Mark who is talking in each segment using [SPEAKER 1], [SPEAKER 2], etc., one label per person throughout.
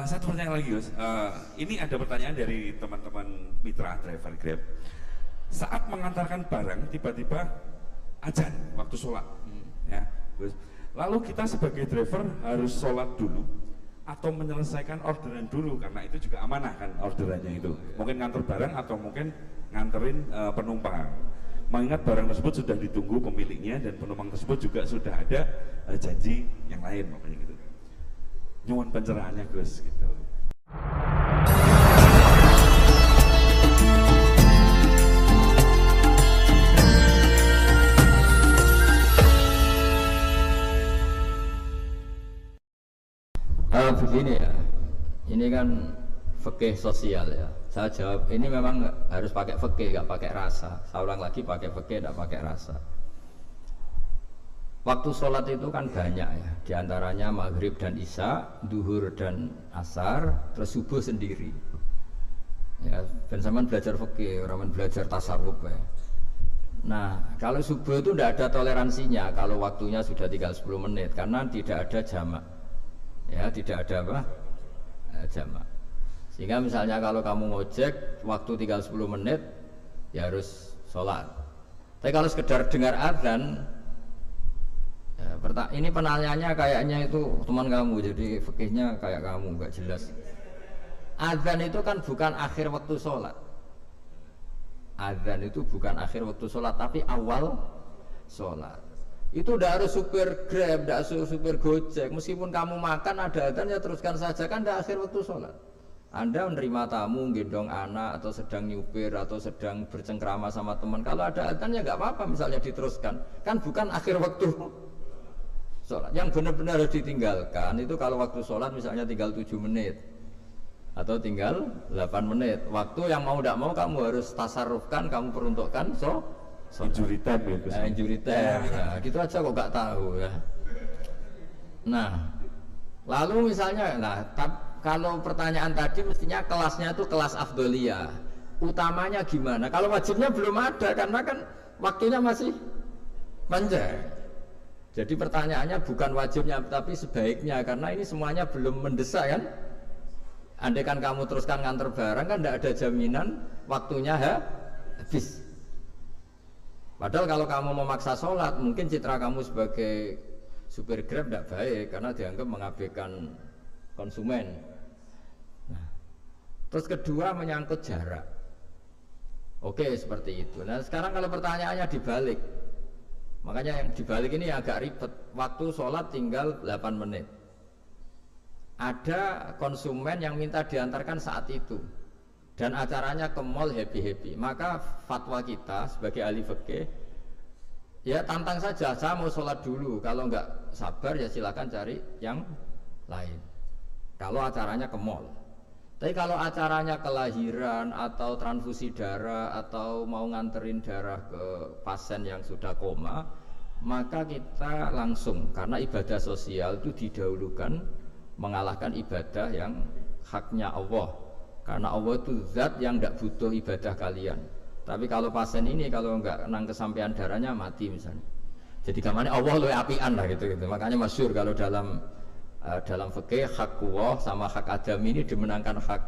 [SPEAKER 1] Uh, satu pertanyaan lagi Gus. Uh, ini ada pertanyaan dari teman-teman mitra driver Grab. Saat mengantarkan barang tiba-tiba ajan waktu sholat, hmm. ya Gus. Lalu kita sebagai driver harus sholat dulu atau menyelesaikan orderan dulu karena itu juga amanah kan orderannya itu. Mungkin ngantar barang atau mungkin nganterin uh, penumpang. Mengingat barang tersebut sudah ditunggu pemiliknya dan penumpang tersebut juga sudah ada uh, janji yang lain makanya gitu nyuwun pencerahannya Gus gitu.
[SPEAKER 2] Uh, begini ya, ini kan fikih sosial ya. Saya jawab, ini memang harus pakai fikih, nggak pakai rasa. Saya ulang lagi pakai fikih, nggak pakai rasa. Waktu sholat itu kan banyak ya, di antaranya maghrib dan isya, duhur dan asar, terus subuh sendiri. Ya, dan zaman belajar fikih, orang belajar tasawuf ya. Nah, kalau subuh itu tidak ada toleransinya kalau waktunya sudah tinggal 10 menit karena tidak ada jamak. Ya, tidak ada apa? Eh, jamak. Sehingga misalnya kalau kamu ngojek waktu tinggal 10 menit ya harus sholat. Tapi kalau sekedar dengar adzan Ini penanyanya kayaknya itu teman kamu, jadi fikihnya kayak kamu, nggak jelas. Azan itu kan bukan akhir waktu sholat. Azan itu bukan akhir waktu sholat, tapi awal sholat. Itu udah harus supir grab, udah harus supir gojek. Meskipun kamu makan ada azan ya teruskan saja kan udah akhir waktu sholat. Anda menerima tamu, gendong anak, atau sedang nyupir, atau sedang bercengkrama sama teman. Kalau ada azan ya nggak apa-apa, misalnya diteruskan. Kan bukan akhir waktu sholat. Yang benar-benar harus ditinggalkan itu kalau waktu sholat misalnya tinggal 7 menit atau tinggal 8 menit. Waktu yang mau tidak mau kamu harus tasarrufkan kamu peruntukkan so,
[SPEAKER 1] so injury time
[SPEAKER 2] ya nah, injury time. Nah, gitu aja kok gak tahu ya. Nah lalu misalnya nah tab, kalau pertanyaan tadi mestinya kelasnya itu kelas afdolia utamanya gimana? Kalau wajibnya belum ada karena kan waktunya masih panjang jadi pertanyaannya bukan wajibnya tapi sebaiknya karena ini semuanya belum mendesak kan. Andai kan kamu teruskan nganter barang kan tidak ada jaminan waktunya ha, habis. Padahal kalau kamu memaksa sholat mungkin citra kamu sebagai supir grab tidak baik karena dianggap mengabaikan konsumen. Nah, terus kedua menyangkut jarak. Oke seperti itu. Nah sekarang kalau pertanyaannya dibalik, Makanya yang dibalik ini agak ribet. Waktu sholat tinggal 8 menit. Ada konsumen yang minta diantarkan saat itu dan acaranya ke mall happy-happy. Maka fatwa kita sebagai ahli fikih ya tantang saja saya mau sholat dulu. Kalau nggak sabar ya silakan cari yang lain. Kalau acaranya ke mall. Tapi kalau acaranya kelahiran atau transfusi darah atau mau nganterin darah ke pasien yang sudah koma, maka kita langsung karena ibadah sosial itu didahulukan mengalahkan ibadah yang haknya Allah. Karena Allah itu zat yang tidak butuh ibadah kalian. Tapi kalau pasien ini kalau nggak nang kesampaian darahnya mati misalnya. Jadi ke mana Allah lebih apian lah gitu gitu. Makanya masyur kalau dalam uh, dalam fikih hak Allah sama hak Adam ini dimenangkan hak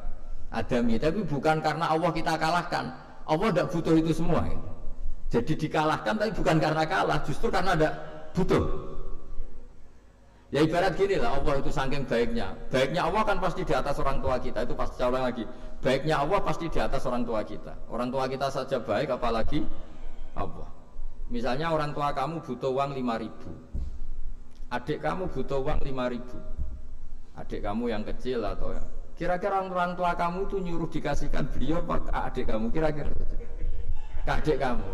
[SPEAKER 2] Adami tapi bukan karena Allah kita kalahkan. Allah tidak butuh itu semua gitu. jadi dikalahkan tapi bukan karena kalah justru karena ada butuh. Ya ibarat gini lah Allah itu saking baiknya. Baiknya Allah kan pasti di atas orang tua kita. Itu pasti ulang lagi. Baiknya Allah pasti di atas orang tua kita. Orang tua kita saja baik apalagi Allah. Misalnya orang tua kamu butuh uang 5 ribu adik kamu butuh uang 5 ribu. Adik kamu yang kecil atau ya kira-kira orang tua kamu tuh nyuruh dikasihkan beliau ke adik kamu? Kira-kira. Ke adik kamu.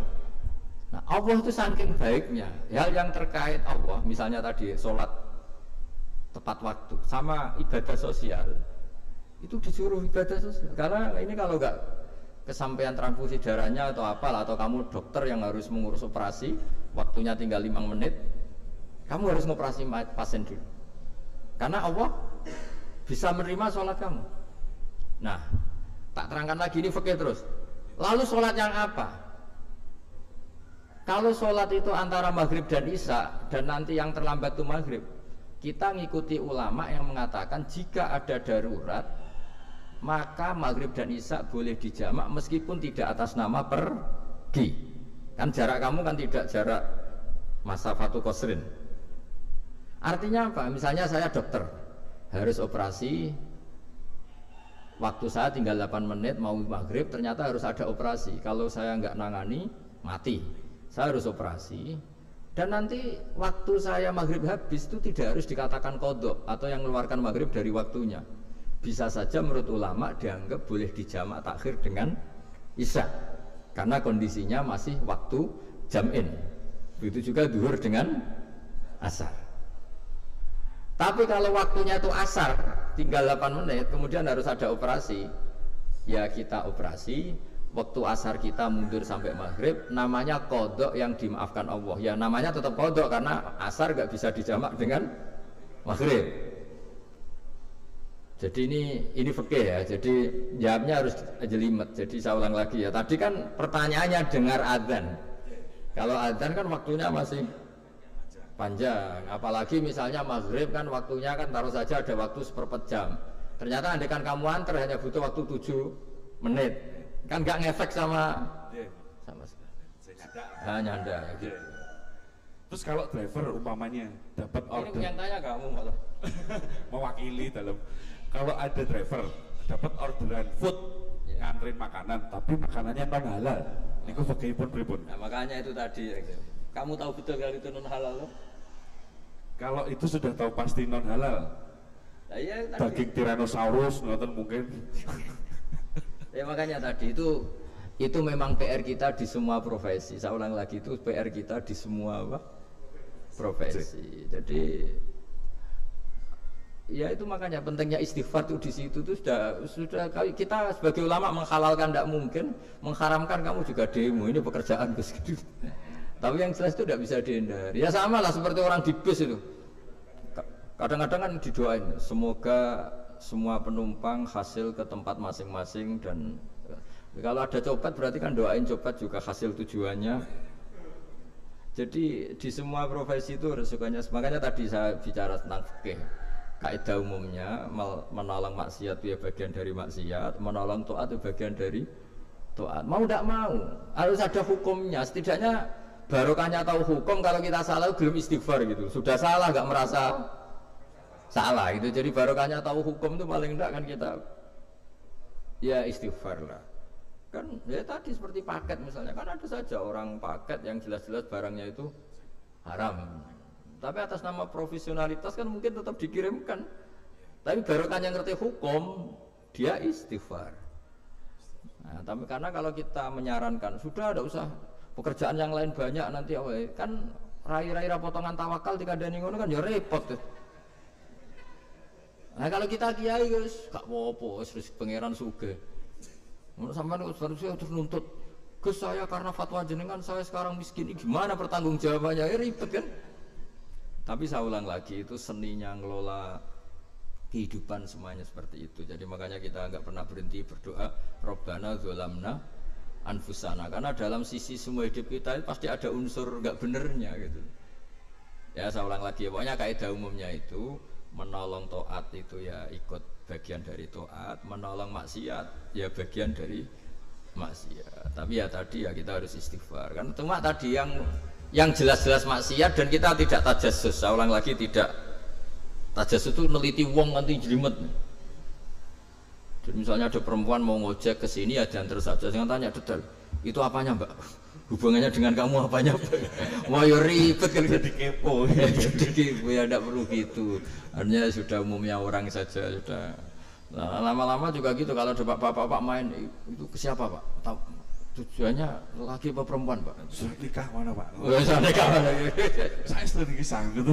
[SPEAKER 2] Nah Allah itu saking baiknya. Hal yang terkait Allah misalnya tadi sholat tepat waktu sama ibadah sosial itu disuruh ibadah sosial. Karena ini kalau nggak kesampaian transfusi darahnya atau apa atau kamu dokter yang harus mengurus operasi waktunya tinggal lima menit kamu harus ngoperasi pasien dulu. Karena Allah bisa menerima sholat kamu. Nah, tak terangkan lagi ini fakir terus. Lalu sholat yang apa? Kalau sholat itu antara maghrib dan isya dan nanti yang terlambat itu maghrib, kita ngikuti ulama yang mengatakan jika ada darurat maka maghrib dan isya boleh dijamak meskipun tidak atas nama pergi kan jarak kamu kan tidak jarak masa fatu kosrin artinya apa misalnya saya dokter harus operasi waktu saya tinggal 8 menit mau maghrib ternyata harus ada operasi kalau saya nggak nangani mati saya harus operasi dan nanti waktu saya maghrib habis itu tidak harus dikatakan kodok atau yang mengeluarkan maghrib dari waktunya. Bisa saja menurut ulama dianggap boleh dijamak takhir dengan isya. Karena kondisinya masih waktu jamin. Begitu juga duhur dengan asar. Tapi kalau waktunya itu asar, tinggal 8 menit, kemudian harus ada operasi. Ya kita operasi, waktu asar kita mundur sampai maghrib namanya kodok yang dimaafkan Allah. Ya namanya tetap kodok karena asar gak bisa dijamak dengan maghrib. Jadi ini ini fikih ya. Jadi jawabnya harus jelimet. Jadi saya ulang lagi ya. Tadi kan pertanyaannya dengar adzan. Kalau adzan kan waktunya masih panjang apalagi misalnya maghrib kan waktunya kan taruh saja ada waktu seperempat jam ternyata andekan kamu antar hanya butuh waktu tujuh menit kan nggak ngefek sama yeah. sama sekali nah, nyanda ya gitu. Yeah.
[SPEAKER 1] terus kalau driver umpamanya dapat order
[SPEAKER 2] ini yang tanya kamu malah
[SPEAKER 1] mewakili dalam kalau ada driver dapat orderan food yeah. nganterin makanan tapi makanannya non halal ini kok pun pripun
[SPEAKER 2] nah, makanya itu tadi ya, gitu. kamu tahu betul kalau itu non halal loh
[SPEAKER 1] kalau itu sudah tahu pasti non halal nah, iya, daging tyrannosaurus nonton mungkin
[SPEAKER 2] Ya makanya tadi itu itu memang PR kita di semua profesi. Saya ulang lagi itu PR kita di semua apa? profesi. Jadi ya itu makanya pentingnya istighfar itu di situ tuh sudah sudah kita sebagai ulama menghalalkan tidak mungkin, mengharamkan kamu juga demo ini pekerjaan Gus. Tapi yang jelas itu tidak bisa dihindari. Ya sama lah seperti orang di bus itu. Kadang-kadang kan didoain semoga semua penumpang hasil ke tempat masing-masing dan ya, kalau ada copet berarti kan doain copet juga hasil tujuannya. Jadi di semua profesi itu resikonya makanya tadi saya bicara tentang fikih. Kaidah umumnya menolong maksiat itu ya bagian dari maksiat menolong taat itu bagian dari taat. Mau tidak mau harus ada hukumnya. Setidaknya barokahnya tahu hukum kalau kita salah belum istighfar gitu. Sudah salah nggak merasa salah itu jadi barokahnya tahu hukum itu paling enggak kan kita ya istighfar lah. Kan ya tadi seperti paket misalnya. Kan ada saja orang paket yang jelas-jelas barangnya itu haram. Tapi atas nama profesionalitas kan mungkin tetap dikirimkan. Tapi barokahnya ngerti hukum dia istighfar. Nah, tapi karena kalau kita menyarankan sudah ada usah pekerjaan yang lain banyak nanti kan rai-rai potongan tawakal tidak ada ngono kan ya repot tuh Nah kalau kita kiai guys, gak apa-apa, terus pangeran suge. Sampai harusnya terus nuntut, Gus saya karena fatwa jenengan saya sekarang miskin, gimana pertanggung jawabannya? Ya ribet kan? Tapi saya ulang lagi itu seninya ngelola kehidupan semuanya seperti itu. Jadi makanya kita nggak pernah berhenti berdoa, Robbana zolamna anfusana. Karena dalam sisi semua hidup kita pasti ada unsur nggak benernya gitu. Ya saya ulang lagi, pokoknya kaidah umumnya itu menolong toat itu ya ikut bagian dari toat menolong maksiat ya bagian dari maksiat. Tapi ya tadi ya kita harus istighfar. Kan cuma tadi yang yang jelas-jelas maksiat dan kita tidak tajasus saya ulang lagi tidak. Tajasus itu neliti wong nanti jelimet jadi misalnya ada perempuan mau ngojek ke sini ya terus saja. Jangan tanya detail. Itu apanya mbak? Hubungannya dengan kamu apanya mau ya ribet kan?
[SPEAKER 1] Jadi kepo.
[SPEAKER 2] Jadi kepo. Ya tidak perlu gitu. Hanya sudah umumnya orang saja sudah. Nah, lama-lama juga gitu. Kalau ada bapak-bapak main itu ke siapa pak? Tahu, tujuannya laki apa perempuan pak?
[SPEAKER 1] Sudah nikah mana pak?
[SPEAKER 2] Sudah nikah mana?
[SPEAKER 1] Saya sudah nikah gitu